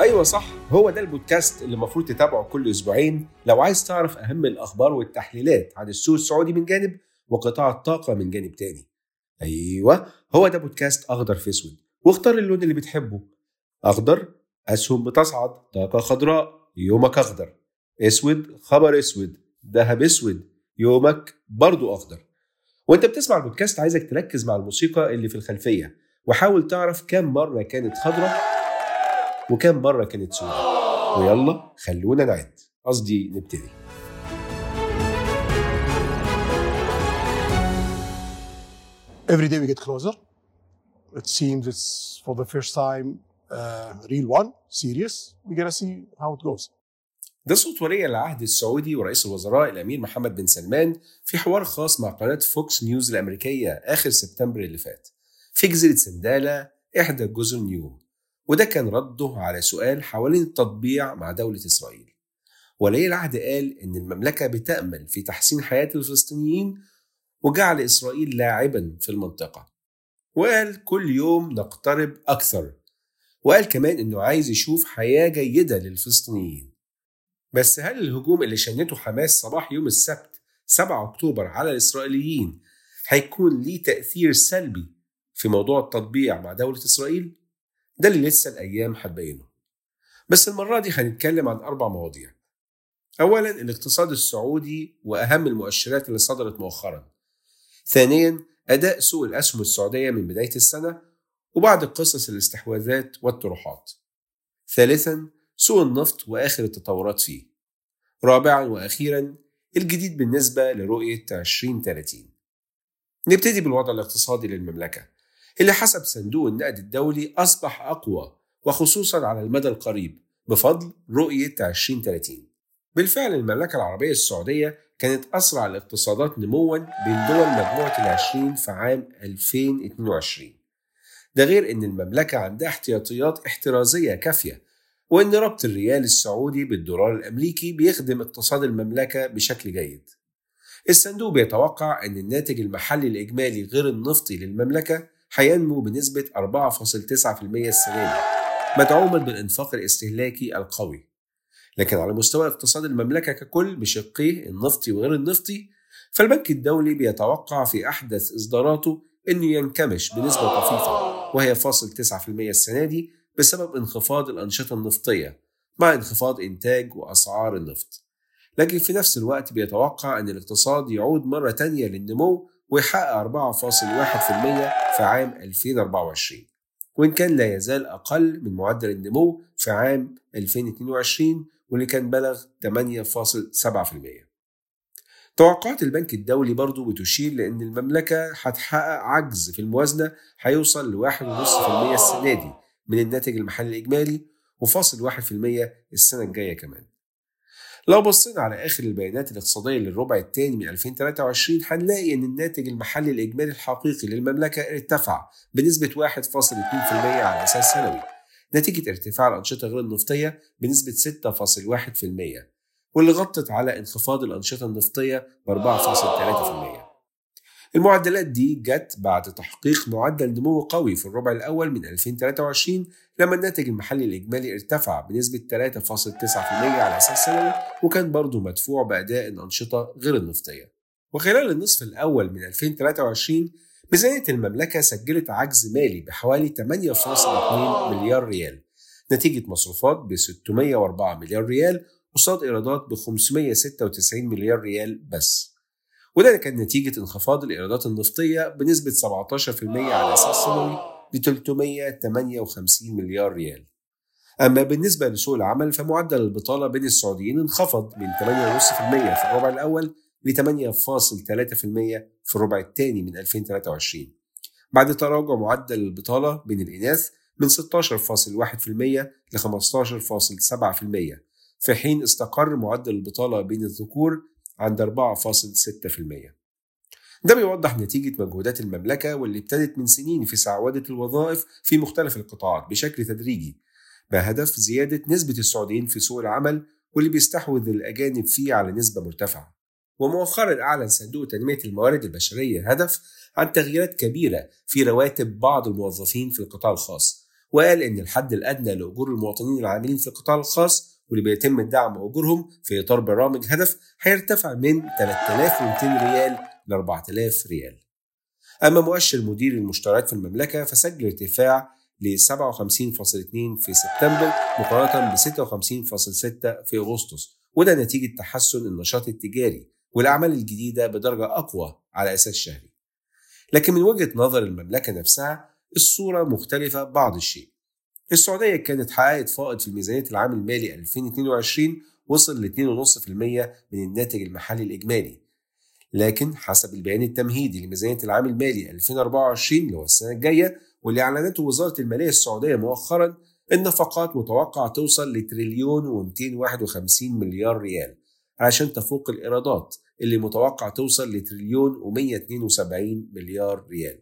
أيوه صح. هو ده البودكاست اللي المفروض تتابعه كل أسبوعين. لو عايز تعرف أهم الأخبار والتحليلات عن السوق السعودي من جانب وقطاع الطاقة من جانب تاني. أيوه هو ده بودكاست أخضر في أسود. واختار اللون اللي بتحبه. أخضر أسهم بتصعد طاقة خضراء يومك أخضر. أسود خبر أسود. ذهب أسود. يومك برضو أخضر. وأنت بتسمع البودكاست عايزك تركز مع الموسيقى اللي في الخلفية. وحاول تعرف كم مرة كانت خضراء وكم مرة كانت سوداء ويلا خلونا نعد قصدي نبتدي every day we get closer. It seems it's for the first time uh, real one, serious. We're gonna see how it goes. ده صوت ولي العهد السعودي ورئيس الوزراء الأمير محمد بن سلمان في حوار خاص مع قناة فوكس نيوز الأمريكية آخر سبتمبر اللي فات في جزيرة سنداله إحدى جزر نيوم وده كان رده على سؤال حوالين التطبيع مع دولة إسرائيل. ولي العهد قال إن المملكة بتأمل في تحسين حياة الفلسطينيين وجعل إسرائيل لاعبا في المنطقة. وقال كل يوم نقترب أكثر. وقال كمان إنه عايز يشوف حياة جيدة للفلسطينيين. بس هل الهجوم اللي شنته حماس صباح يوم السبت 7 أكتوبر على الإسرائيليين هيكون ليه تأثير سلبي في موضوع التطبيع مع دولة إسرائيل؟ ده اللي لسه الأيام هتبينه بس المرة دي هنتكلم عن أربع مواضيع. اولا الاقتصاد السعودي وأهم المؤشرات اللي صدرت مؤخرا. ثانيا أداء سوق الأسهم السعودية من بداية السنة وبعض قصص الاستحواذات والطروحات. ثالثا سوق النفط وآخر التطورات فيه. رابعا وأخيرا الجديد بالنسبة لرؤية 2030 نبتدي بالوضع الاقتصادي للمملكة. اللي حسب صندوق النقد الدولي أصبح أقوى وخصوصا على المدى القريب بفضل رؤية 2030 بالفعل المملكة العربية السعودية كانت أسرع الاقتصادات نموا بين دول مجموعة العشرين في عام 2022 ده غير أن المملكة عندها احتياطيات احترازية كافية وأن ربط الريال السعودي بالدولار الأمريكي بيخدم اقتصاد المملكة بشكل جيد. الصندوق بيتوقع أن الناتج المحلي الإجمالي غير النفطي للمملكة هينمو بنسبة 4.9% السنة دي مدعوما بالإنفاق الإستهلاكي القوي. لكن على مستوى اقتصاد المملكة ككل بشقيه النفطي وغير النفطي فالبنك الدولي بيتوقع في أحدث إصداراته أنه ينكمش بنسبة طفيفة وهي فاصل 9% السنة دي بسبب انخفاض الأنشطة النفطية مع انخفاض إنتاج وأسعار النفط. لكن في نفس الوقت بيتوقع أن الاقتصاد يعود مرة تانية للنمو ويحقق 4.1% في عام 2024 وإن كان لا يزال أقل من معدل النمو في عام 2022 واللي كان بلغ 8.7% توقعات البنك الدولي برضو بتشير لأن المملكة هتحقق عجز في الموازنة هيوصل ل 1.5% السنة دي من الناتج المحلي الإجمالي وفاصل 1% السنة الجاية كمان. لو بصينا على آخر البيانات الاقتصادية للربع الثاني من 2023 هنلاقي إن الناتج المحلي الإجمالي الحقيقي للمملكة ارتفع بنسبة 1.2% على أساس سنوي نتيجة ارتفاع الأنشطة غير النفطية بنسبة 6.1% واللي غطت على انخفاض الأنشطة النفطية ب 4.3%. المعدلات دي جت بعد تحقيق معدل نمو قوي في الربع الأول من 2023 لما الناتج المحلي الإجمالي ارتفع بنسبة 3.9% على أساس سنوي وكان برضه مدفوع بأداء الأنشطة غير النفطية. وخلال النصف الأول من 2023 ميزانية المملكة سجلت عجز مالي بحوالي 8.2 مليار ريال. نتيجة مصروفات ب 604 مليار ريال قصاد إيرادات ب 596 مليار ريال بس. وده كان نتيجة انخفاض الإيرادات النفطية بنسبة 17% على أساس سنوي. ل 358 مليار ريال. أما بالنسبة لسوق العمل فمعدل البطالة بين السعوديين انخفض من 8.5% في الربع الأول ل 8.3% في الربع الثاني من 2023 بعد تراجع معدل البطالة بين الإناث من 16.1% ل 15.7% في حين استقر معدل البطالة بين الذكور عند 4.6% ده بيوضح نتيجة مجهودات المملكة واللي ابتدت من سنين في سعودة الوظائف في مختلف القطاعات بشكل تدريجي بهدف زيادة نسبة السعوديين في سوق العمل واللي بيستحوذ الأجانب فيه على نسبة مرتفعة. ومؤخرا أعلن صندوق تنمية الموارد البشرية هدف عن تغييرات كبيرة في رواتب بعض الموظفين في القطاع الخاص وقال إن الحد الأدنى لأجور المواطنين العاملين في القطاع الخاص واللي بيتم الدعم أجورهم في إطار برامج هدف هيرتفع من 3200 ريال ل 4000 ريال. أما مؤشر مدير المشتريات في المملكة فسجل ارتفاع ل 57.2 في سبتمبر مقارنة ب 56.6 في أغسطس وده نتيجة تحسن النشاط التجاري والأعمال الجديدة بدرجة أقوى على أساس شهري. لكن من وجهة نظر المملكة نفسها الصورة مختلفة بعض الشيء. السعودية كانت حققت فائض في ميزانية العام المالي 2022 وصل ل 2.5% من الناتج المحلي الإجمالي. لكن حسب البيان التمهيدي لميزانية العام المالي 2024 اللي هو السنة الجاية واللي أعلنته وزارة المالية السعودية مؤخرا النفقات متوقع توصل لتريليون و251 مليار ريال عشان تفوق الإيرادات اللي متوقع توصل لتريليون و172 مليار ريال.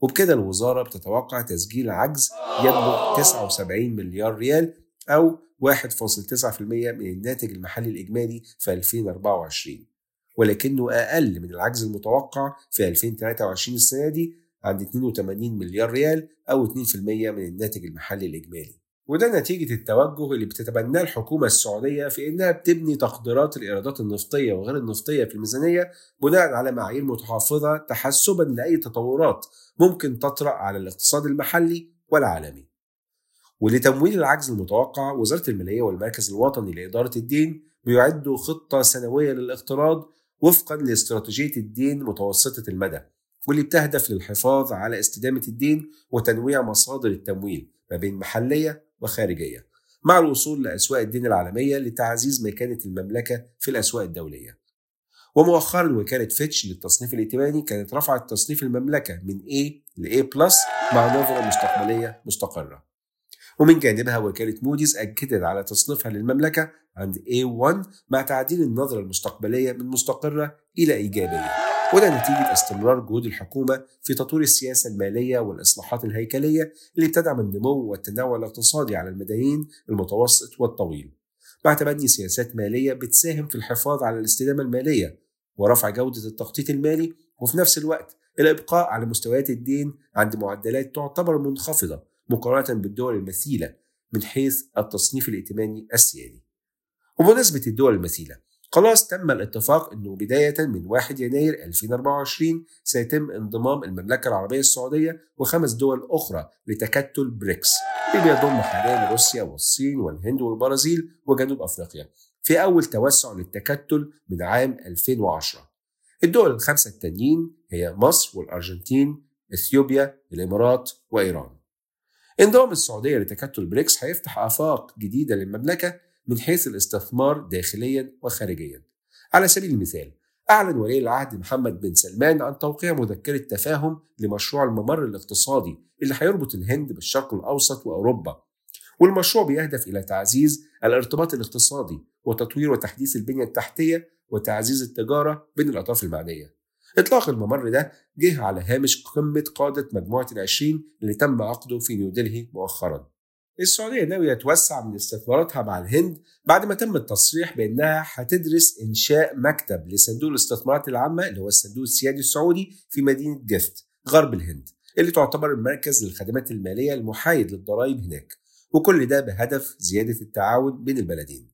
وبكده الوزارة بتتوقع تسجيل عجز يبلغ 79 مليار ريال أو 1.9% من الناتج المحلي الإجمالي في 2024 ولكنه أقل من العجز المتوقع في 2023 السنة دي عند 82 مليار ريال أو 2% من الناتج المحلي الإجمالي وده نتيجة التوجه اللي بتتبناه الحكومة السعودية في إنها بتبني تقديرات الإيرادات النفطية وغير النفطية في الميزانية بناء على معايير متحفظة تحسبا لأي تطورات ممكن تطرأ على الاقتصاد المحلي والعالمي. ولتمويل العجز المتوقع وزارة المالية والمركز الوطني لإدارة الدين بيعدوا خطة سنوية للاقتراض وفقا لاستراتيجية الدين متوسطة المدى واللي بتهدف للحفاظ على استدامة الدين وتنويع مصادر التمويل ما بين محلية وخارجية مع الوصول لأسواق الدين العالمية لتعزيز مكانة المملكة في الأسواق الدولية. ومؤخرا وكالة فيتش للتصنيف الائتماني كانت رفعت تصنيف المملكة من A ل A مع نظرة مستقبلية مستقرة. ومن جانبها وكالة موديز أكدت على تصنيفها للمملكة عند A1 مع تعديل النظرة المستقبلية من مستقرة إلى إيجابية. وده نتيجة استمرار جهود الحكومة في تطوير السياسة المالية والإصلاحات الهيكلية اللي بتدعم النمو والتنوع الاقتصادي على المديين المتوسط والطويل. مع تبني سياسات مالية بتساهم في الحفاظ على الاستدامة المالية ورفع جودة التخطيط المالي وفي نفس الوقت الإبقاء على مستويات الدين عند معدلات تعتبر منخفضة مقارنة بالدول المثيلة من حيث التصنيف الائتماني السيادي. وبمناسبة الدول المثيلة خلاص تم الاتفاق إنه بداية من 1 يناير 2024 سيتم انضمام المملكة العربية السعودية وخمس دول أخرى لتكتل بريكس. اللي بيضم حاليا روسيا والصين والهند والبرازيل وجنوب أفريقيا في أول توسع للتكتل من عام 2010 الدول الخمسة التانيين هي مصر والأرجنتين إثيوبيا الإمارات وإيران. انضمام السعودية لتكتل بريكس هيفتح آفاق جديدة للمملكة من حيث الاستثمار داخليا وخارجيا. على سبيل المثال أعلن ولي العهد محمد بن سلمان عن توقيع مذكرة تفاهم لمشروع الممر الاقتصادي اللي هيربط الهند بالشرق الأوسط وأوروبا. والمشروع بيهدف إلى تعزيز الارتباط الاقتصادي وتطوير وتحديث البنية التحتية وتعزيز التجارة بين الأطراف المعنية. إطلاق الممر ده جه على هامش قمة قادة مجموعة العشرين اللي تم عقده في نيودلهي مؤخرا. السعودية ناوية توسع من استثماراتها مع الهند بعد ما تم التصريح بأنها هتدرس إنشاء مكتب لصندوق الاستثمارات العامة اللي هو الصندوق السيادي السعودي في مدينة جفت غرب الهند اللي تعتبر المركز للخدمات المالية المحايد للضرائب هناك. وكل ده بهدف زيادة التعاون بين البلدين.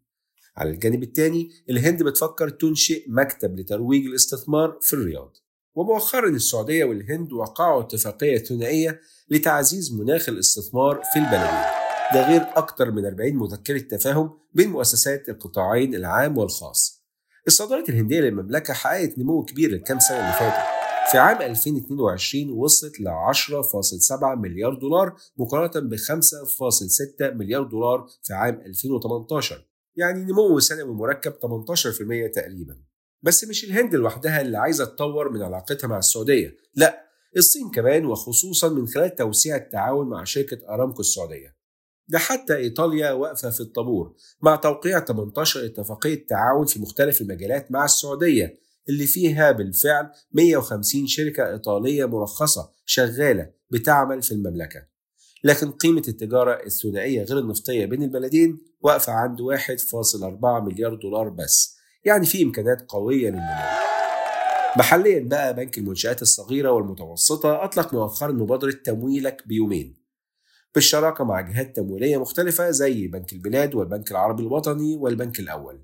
على الجانب الثاني الهند بتفكر تنشئ مكتب لترويج الاستثمار في الرياض ومؤخرا السعودية والهند وقعوا اتفاقية ثنائية لتعزيز مناخ الاستثمار في البلدين ده غير أكثر من 40 مذكرة تفاهم بين مؤسسات القطاعين العام والخاص. الصادرات الهندية للمملكة حققت نمو كبير الكام سنة اللي فاتت. في عام 2022 وصلت ل 10.7 مليار دولار مقارنة ب 5.6 مليار دولار في عام 2018 يعني نمو سنوي مركب 18% تقريبا. بس مش الهند لوحدها اللي عايزة تطور من علاقتها مع السعودية. لا الصين كمان وخصوصا من خلال توسيع التعاون مع شركة أرامكو السعودية. ده حتى إيطاليا واقفة في الطابور مع توقيع 18 اتفاقية تعاون في مختلف المجالات مع السعودية اللي فيها بالفعل 150 شركة إيطالية مرخصة شغالة بتعمل في المملكة. لكن قيمة التجارة الثنائية غير النفطية بين البلدين واقفة عند 1.4 مليار دولار بس. يعني في إمكانات قوية للنمو محليا بقى بنك المنشآت الصغيرة والمتوسطة أطلق مؤخرا مبادرة تمويلك بيومين. بالشراكة مع جهات تمويلية مختلفة زي بنك البلاد والبنك العربي الوطني والبنك الأول.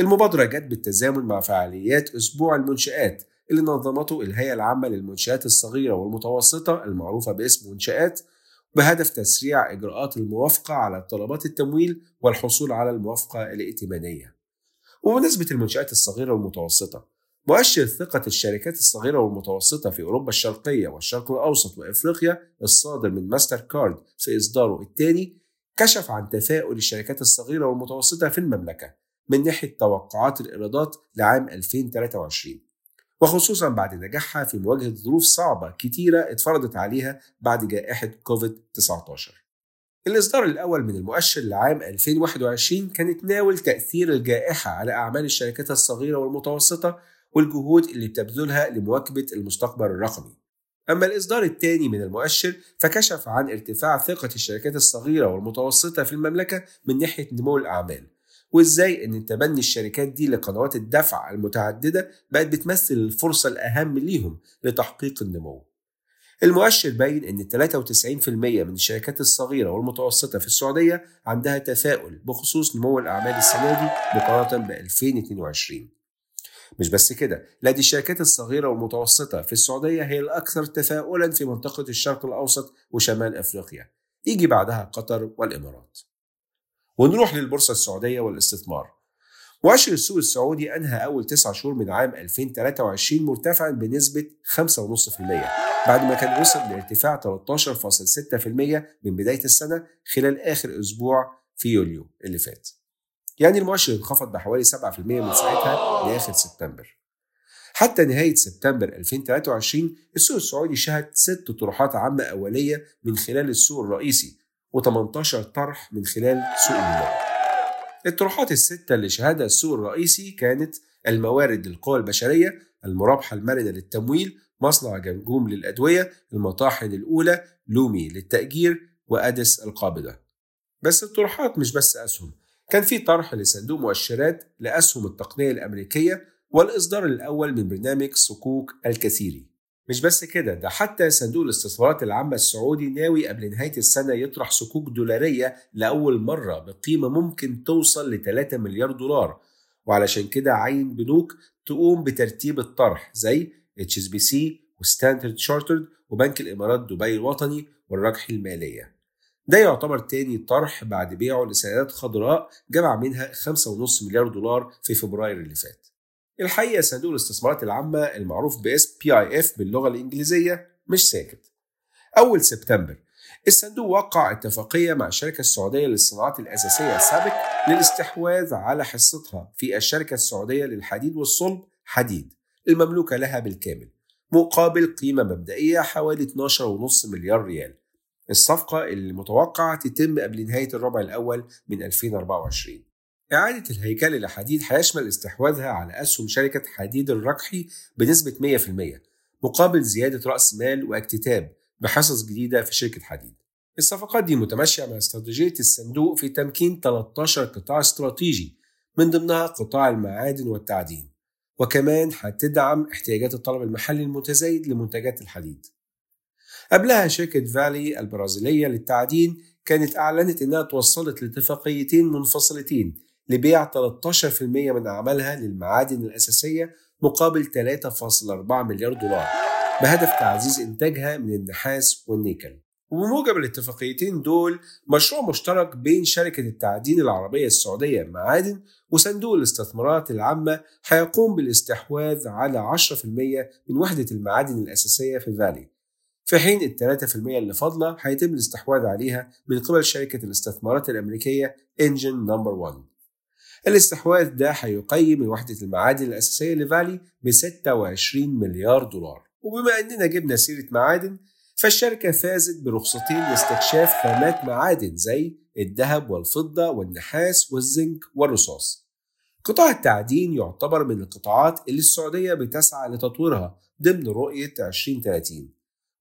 المبادرة جت بالتزامن مع فعاليات أسبوع المنشآت اللي نظمته الهيئة العامة للمنشآت الصغيرة والمتوسطة المعروفة باسم منشآت بهدف تسريع إجراءات الموافقة على طلبات التمويل والحصول على الموافقة الائتمانية. وبمناسبة المنشآت الصغيرة والمتوسطة، مؤشر ثقة الشركات الصغيرة والمتوسطة في أوروبا الشرقية والشرق الأوسط وإفريقيا الصادر من ماستر كارد في إصداره الثاني كشف عن تفاؤل الشركات الصغيرة والمتوسطة في المملكة من ناحية توقعات الإيرادات لعام 2023 وخصوصا بعد نجاحها في مواجهة ظروف صعبة كتيرة اتفرضت عليها بعد جائحة كوفيد-19 الإصدار الأول من المؤشر لعام 2021 كان يتناول تأثير الجائحة على أعمال الشركات الصغيرة والمتوسطة والجهود اللي بتبذلها لمواكبة المستقبل الرقمي. أما الإصدار الثاني من المؤشر فكشف عن ارتفاع ثقة الشركات الصغيرة والمتوسطة في المملكة من ناحية نمو الأعمال. وإزاي إن تبني الشركات دي لقنوات الدفع المتعددة بقت بتمثل الفرصة الأهم ليهم لتحقيق النمو. المؤشر باين إن 93% من الشركات الصغيرة والمتوسطة في السعودية عندها تفاؤل بخصوص نمو الأعمال السنة دي مقارنة ب 2022. مش بس كده، لا دي الشركات الصغيرة والمتوسطة في السعودية هي الأكثر تفاؤلا في منطقة الشرق الأوسط وشمال أفريقيا. يجي بعدها قطر والإمارات. ونروح للبورصة السعودية والاستثمار. مؤشر السوق السعودي أنهى أول تسعة شهور من عام 2023 مرتفعا بنسبة 5.5% بعد ما كان وصل لارتفاع 13.6% من بداية السنة خلال آخر أسبوع في يوليو اللي فات. يعني المؤشر انخفض بحوالي 7% من ساعتها لآخر سبتمبر. حتى نهاية سبتمبر 2023 السوق السعودي شهد ست طروحات عامة أولية من خلال السوق الرئيسي و18 طرح من خلال سوق النمو. الطروحات الستة اللي شهدها السوق الرئيسي كانت الموارد للقوى البشرية، المرابحة المرنة للتمويل، مصنع جمجوم للأدوية، المطاحن الأولى، لومي للتأجير، وأدس القابضة. بس الطروحات مش بس أسهم، كان في طرح لصندوق مؤشرات لأسهم التقنية الأمريكية والإصدار الأول من برنامج صكوك الكثيري. مش بس كده ده حتى صندوق الاستثمارات العامة السعودي ناوي قبل نهاية السنة يطرح صكوك دولارية لأول مرة بقيمة ممكن توصل ل 3 مليار دولار وعلشان كده عين بنوك تقوم بترتيب الطرح زي اتش اس بي سي وستاندرد شارترد وبنك الإمارات دبي الوطني والراجحي المالية. ده يعتبر تاني طرح بعد بيعه لسندات خضراء جمع منها 5.5 مليار دولار في فبراير اللي فات. الحقيقة صندوق الاستثمارات العامة المعروف باسم اف باللغة الإنجليزية مش ساكت. أول سبتمبر الصندوق وقع اتفاقية مع الشركة السعودية للصناعات الأساسية سابك للاستحواذ على حصتها في الشركة السعودية للحديد والصلب حديد المملوكة لها بالكامل مقابل قيمة مبدئية حوالي 12.5 مليار ريال. الصفقة اللي متوقع تتم قبل نهاية الربع الأول من 2024. إعادة الهيكلة لحديد هيشمل استحواذها على أسهم شركة حديد الرقحي بنسبة 100% مقابل زيادة رأس مال واكتتاب بحصص جديدة في شركة حديد. الصفقات دي متماشية مع استراتيجية الصندوق في تمكين 13 قطاع استراتيجي من ضمنها قطاع المعادن والتعدين وكمان هتدعم احتياجات الطلب المحلي المتزايد لمنتجات الحديد. قبلها شركة فالي البرازيلية للتعدين كانت أعلنت إنها توصلت لاتفاقيتين منفصلتين لبيع 13% من أعمالها للمعادن الأساسية مقابل 3.4 مليار دولار بهدف تعزيز إنتاجها من النحاس والنيكل. وبموجب الاتفاقيتين دول مشروع مشترك بين شركة التعدين العربية السعودية معادن وصندوق الاستثمارات العامة هيقوم بالاستحواذ على 10% من وحدة المعادن الأساسية في فالي. في حين ال 3% اللي فاضلة هيتم الاستحواذ عليها من قبل شركة الاستثمارات الأمريكية Engine Number 1 الاستحواذ ده هيقيم وحدة المعادن الأساسية لفالي ب 26 مليار دولار. وبما أننا جبنا سيرة معادن فالشركة فازت برخصتين لاستكشاف خامات معادن زي الذهب والفضة والنحاس والزنك والرصاص. قطاع التعدين يعتبر من القطاعات اللي السعودية بتسعى لتطويرها ضمن رؤية 2030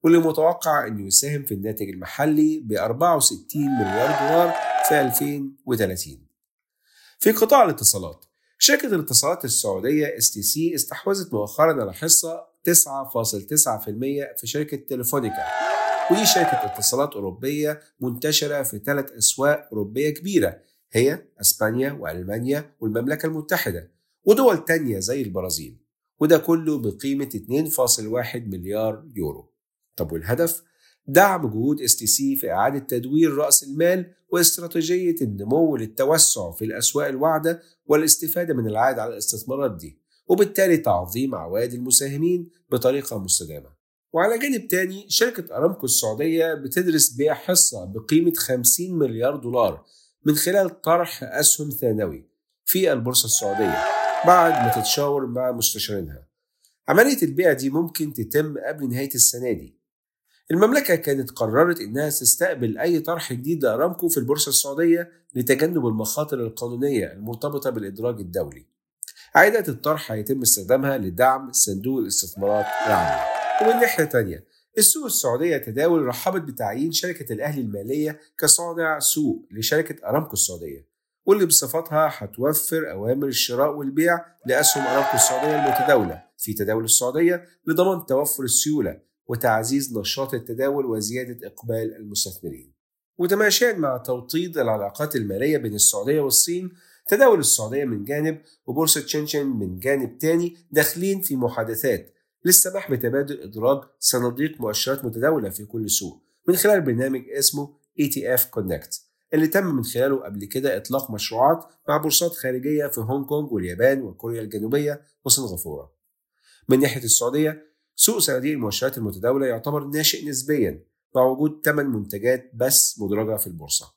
واللي متوقع أنه يساهم في الناتج المحلي ب 64 مليار دولار في 2030 في قطاع الاتصالات شركة الاتصالات السعودية STC استحوذت مؤخرا على حصة 9.9% في شركة Telefónica ودي شركة اتصالات أوروبية منتشرة في ثلاث أسواق أوروبية كبيرة هي أسبانيا وألمانيا والمملكة المتحدة ودول تانية زي البرازيل وده كله بقيمة 2.1 مليار يورو طب والهدف؟ دعم جهود STC في إعادة تدوير رأس المال واستراتيجية النمو للتوسع في الأسواق الواعدة والاستفادة من العائد على الاستثمارات دي وبالتالي تعظيم عوائد المساهمين بطريقة مستدامة. وعلى جانب تاني شركة أرامكو السعودية بتدرس بيع حصة بقيمة 50 مليار دولار من خلال طرح أسهم ثانوي في البورصة السعودية بعد ما تتشاور مع مستشارينها. عملية البيع دي ممكن تتم قبل نهاية السنة دي المملكة كانت قررت إنها تستقبل أي طرح جديد لأرامكو في البورصة السعودية لتجنب المخاطر القانونية المرتبطة بالإدراج الدولي. عائدات الطرح هيتم استخدامها لدعم صندوق الاستثمارات العامة. ومن ناحية تانية السوق السعودية تداول رحبت بتعيين شركة الأهلي المالية كصانع سوق لشركة أرامكو السعودية واللي بصفتها هتوفر أوامر الشراء والبيع لأسهم أرامكو السعودية المتداولة في تداول السعودية لضمان توفر السيولة وتعزيز نشاط التداول وزيادة إقبال المستثمرين وتماشيا مع توطيد العلاقات المالية بين السعودية والصين تداول السعودية من جانب وبورصة شنشن من جانب تاني داخلين في محادثات للسماح بتبادل إدراج صناديق مؤشرات متداولة في كل سوق من خلال برنامج اسمه ETF Connect اللي تم من خلاله قبل كده إطلاق مشروعات مع بورصات خارجية في هونج كونج واليابان وكوريا الجنوبية وسنغافورة. من ناحية السعودية سوق صناديق المؤشرات المتداولة يعتبر ناشئ نسبيا مع وجود 8 منتجات بس مدرجة في البورصة.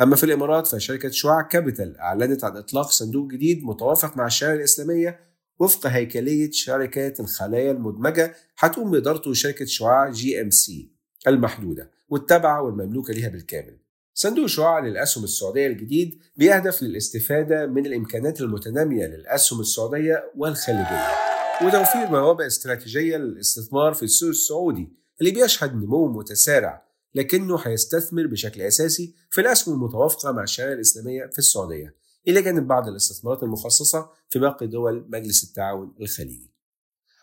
أما في الإمارات فشركة شعاع Capital أعلنت عن إطلاق صندوق جديد متوافق مع الشريعة الإسلامية وفق هيكلية شركات الخلايا المدمجة هتقوم بإدارته شركة شعاع GMC المحدودة والتابعة والمملوكة لها بالكامل. صندوق شعاع للأسهم السعودية الجديد بيهدف للاستفادة من الإمكانات المتنامية للأسهم السعودية والخليجية وتوفير موابع استراتيجية للاستثمار في السوق السعودي اللي بيشهد نمو متسارع لكنه هيستثمر بشكل أساسي في الأسهم المتوافقة مع الشريعة الإسلامية في السعودية. إلى جانب بعض الاستثمارات المخصصة في باقي دول مجلس التعاون الخليجي.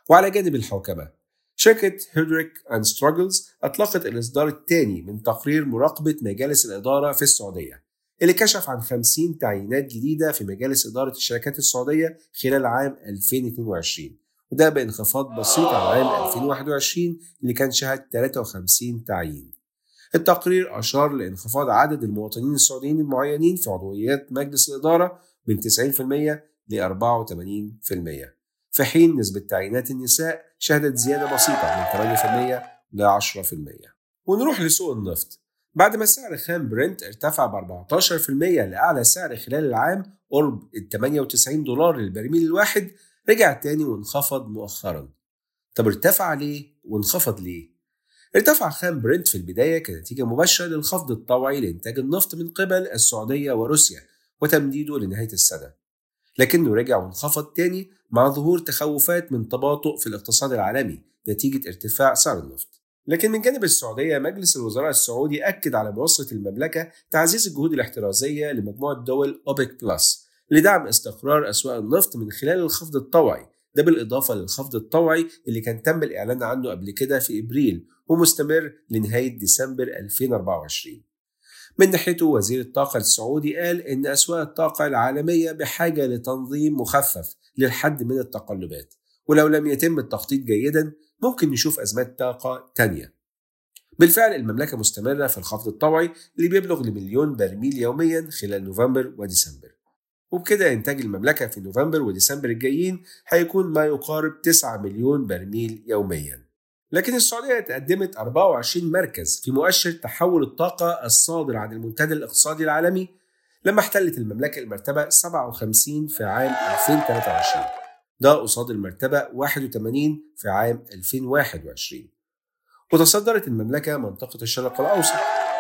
وعلى جانب الحوكمة شركة هيدريك أند ستراجلز أطلقت الإصدار الثاني من تقرير مراقبة مجالس الإدارة في السعودية اللي كشف عن 50 تعيينات جديدة في مجالس إدارة الشركات السعودية خلال عام 2022 وده بانخفاض بسيط عن عام 2021 اللي كان شهد 53 تعيين. التقرير أشار لانخفاض عدد المواطنين السعوديين المعينين في عضويات مجلس الإدارة من 90% ل 84% في حين نسبة تعيينات النساء شهدت زيادة بسيطة من 8% ل 10% ونروح لسوق النفط. بعد ما سعر خام برنت ارتفع ب 14% لأعلى سعر خلال العام قرب ال 98 دولار للبرميل الواحد رجع تاني وانخفض مؤخرا. طب ارتفع ليه؟ وانخفض ليه؟ ارتفع خام برنت في البداية كنتيجة مباشرة للخفض الطوعي لإنتاج النفط من قبل السعودية وروسيا وتمديده لنهاية السنة. لكنه رجع وانخفض تاني مع ظهور تخوفات من تباطؤ في الاقتصاد العالمي نتيجة ارتفاع سعر النفط. لكن من جانب السعودية مجلس الوزراء السعودي أكد على مواصلة المملكة تعزيز الجهود الاحترازية لمجموعة دول أوبك بلس. لدعم استقرار أسواق النفط من خلال الخفض الطوعي. ده بالإضافة للخفض الطوعي اللي كان تم الإعلان عنه قبل كده في إبريل ومستمر لنهاية ديسمبر 2024 من ناحيته وزير الطاقة السعودي قال إن أسواق الطاقة العالمية بحاجة لتنظيم مخفف للحد من التقلبات ولو لم يتم التخطيط جيدا ممكن نشوف أزمات طاقة تانية. بالفعل المملكة مستمرة في الخفض الطوعي اللي بيبلغ لمليون برميل يوميا خلال نوفمبر وديسمبر. وبكده إنتاج المملكة في نوفمبر وديسمبر الجايين هيكون ما يقارب 9 مليون برميل يوميا. لكن السعودية تقدمت 24 مركز في مؤشر تحول الطاقة الصادر عن المنتدى الاقتصادي العالمي لما احتلت المملكة المرتبة 57 في عام 2023 ده قصاد المرتبة 81 في عام 2021 وتصدرت المملكة منطقة الشرق الأوسط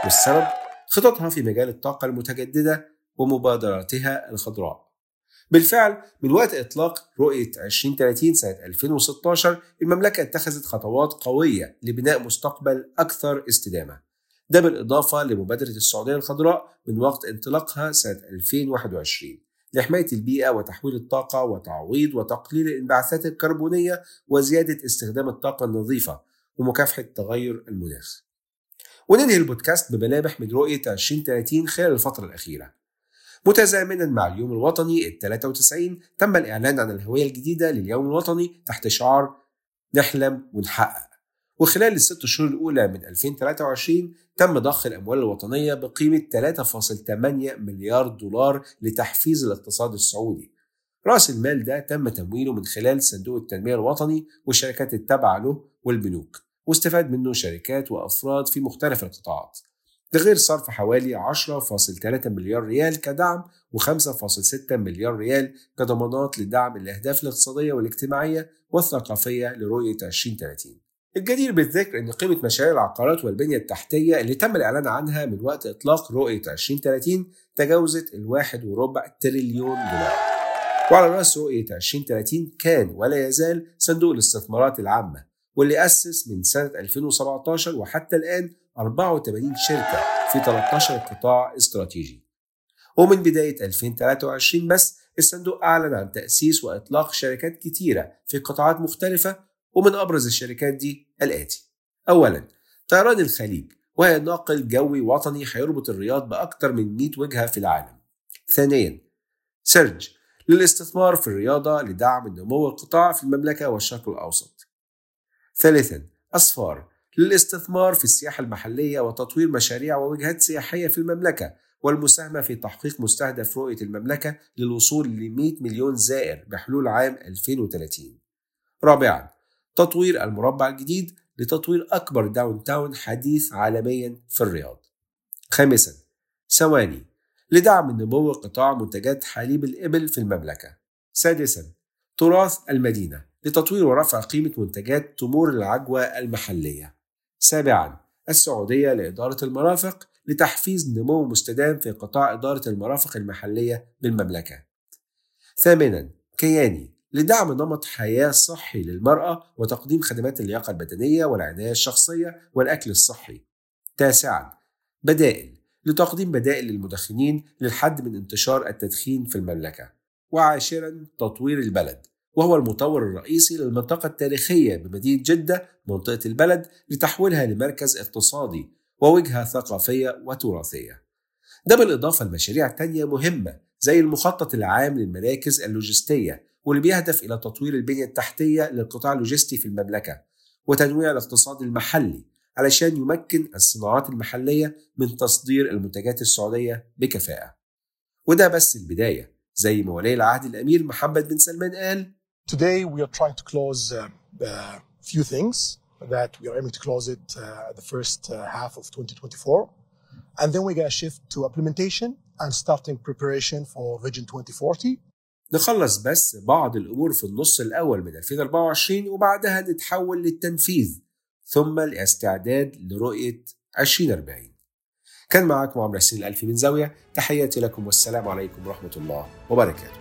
والسبب خططها في مجال الطاقة المتجددة ومبادراتها الخضراء. بالفعل من وقت إطلاق رؤية 2030 سنة 2016 المملكة اتخذت خطوات قوية لبناء مستقبل أكثر استدامة. ده بالإضافة لمبادرة السعودية الخضراء من وقت انطلاقها سنة 2021 لحماية البيئة وتحويل الطاقة وتعويض وتقليل الانبعاثات الكربونية وزيادة استخدام الطاقة النظيفة ومكافحة تغير المناخ. وننهي البودكاست بملامح من رؤية 2030 خلال الفترة الأخيرة. متزامنا مع اليوم الوطني ال 93 تم الإعلان عن الهوية الجديدة لليوم الوطني تحت شعار نحلم ونحقق. وخلال الست شهور الأولى من 2023 تم ضخ الأموال الوطنية بقيمة 3.8 مليار دولار لتحفيز الاقتصاد السعودي. رأس المال ده تم تمويله من خلال صندوق التنمية الوطني والشركات التابعة له والبنوك واستفاد منه شركات وأفراد في مختلف القطاعات. ده غير صرف حوالي 10.3 مليار ريال كدعم و5.6 مليار ريال كضمانات لدعم الأهداف الاقتصادية والاجتماعية والثقافية لرؤية 2030 الجدير بالذكر إن قيمة مشاريع العقارات والبنية التحتية اللي تم الإعلان عنها من وقت إطلاق رؤية 2030 تجاوزت الواحد وربع تريليون دولار. وعلى رأس رؤية 2030 كان ولا يزال صندوق الاستثمارات العامة واللي أسس من سنة 2017 وحتى الآن 84 شركة في 13 قطاع استراتيجي. ومن بداية 2023 بس الصندوق أعلن عن تأسيس وإطلاق شركات كتيرة في قطاعات مختلفة ومن أبرز الشركات دي الآتي. أولا طيران الخليج وهي ناقل جوي وطني هيربط الرياض بأكثر من 100 وجهة في العالم. ثانيا سيرج للاستثمار في الرياضة لدعم النمو القطاع في المملكة والشرق الأوسط. ثالثا أصفار للاستثمار في السياحة المحلية وتطوير مشاريع ووجهات سياحية في المملكة والمساهمة في تحقيق مستهدف رؤية المملكة للوصول ل 100 مليون زائر بحلول عام 2030 رابعا تطوير المربع الجديد لتطوير أكبر داون تاون حديث عالميا في الرياض. خامسا ثواني لدعم النمو قطاع منتجات حليب الإبل في المملكة. سادسا تراث المدينة لتطوير ورفع قيمة منتجات تمور العجوة المحلية. سابعا السعودية لإدارة المرافق لتحفيز نمو مستدام في قطاع إدارة المرافق المحلية بالمملكة. ثامنا كياني لدعم نمط حياة صحي للمرأة وتقديم خدمات اللياقة البدنية والعناية الشخصية والأكل الصحي. تاسعا بدائل لتقديم بدائل للمدخنين للحد من انتشار التدخين في المملكة. وعاشرا تطوير البلد وهو المطور الرئيسي للمنطقة التاريخية بمدينة جدة منطقة البلد لتحويلها لمركز اقتصادي ووجهة ثقافية وتراثية. ده بالإضافة لمشاريع تانية مهمة زي المخطط العام للمراكز اللوجستية واللي بيهدف إلى تطوير البنية التحتية للقطاع اللوجستي في المملكة وتنويع الاقتصاد المحلي علشان يمكن الصناعات المحلية من تصدير المنتجات السعودية بكفاءة. وده بس البداية زي ما ولي العهد الأمير محمد بن سلمان قال. Today we are trying to close a uh, uh, few things. That we are aiming to close it uh, the first uh, half of 2024 and then we're going to shift to implementation and starting preparation for Vision 2040 نخلص بس بعض الأمور في النص الأول من 2024 وبعدها نتحول للتنفيذ ثم الاستعداد لرؤية 2040 كان معكم عمرو حسين الألفي من زاوية تحياتي لكم والسلام عليكم ورحمة الله وبركاته.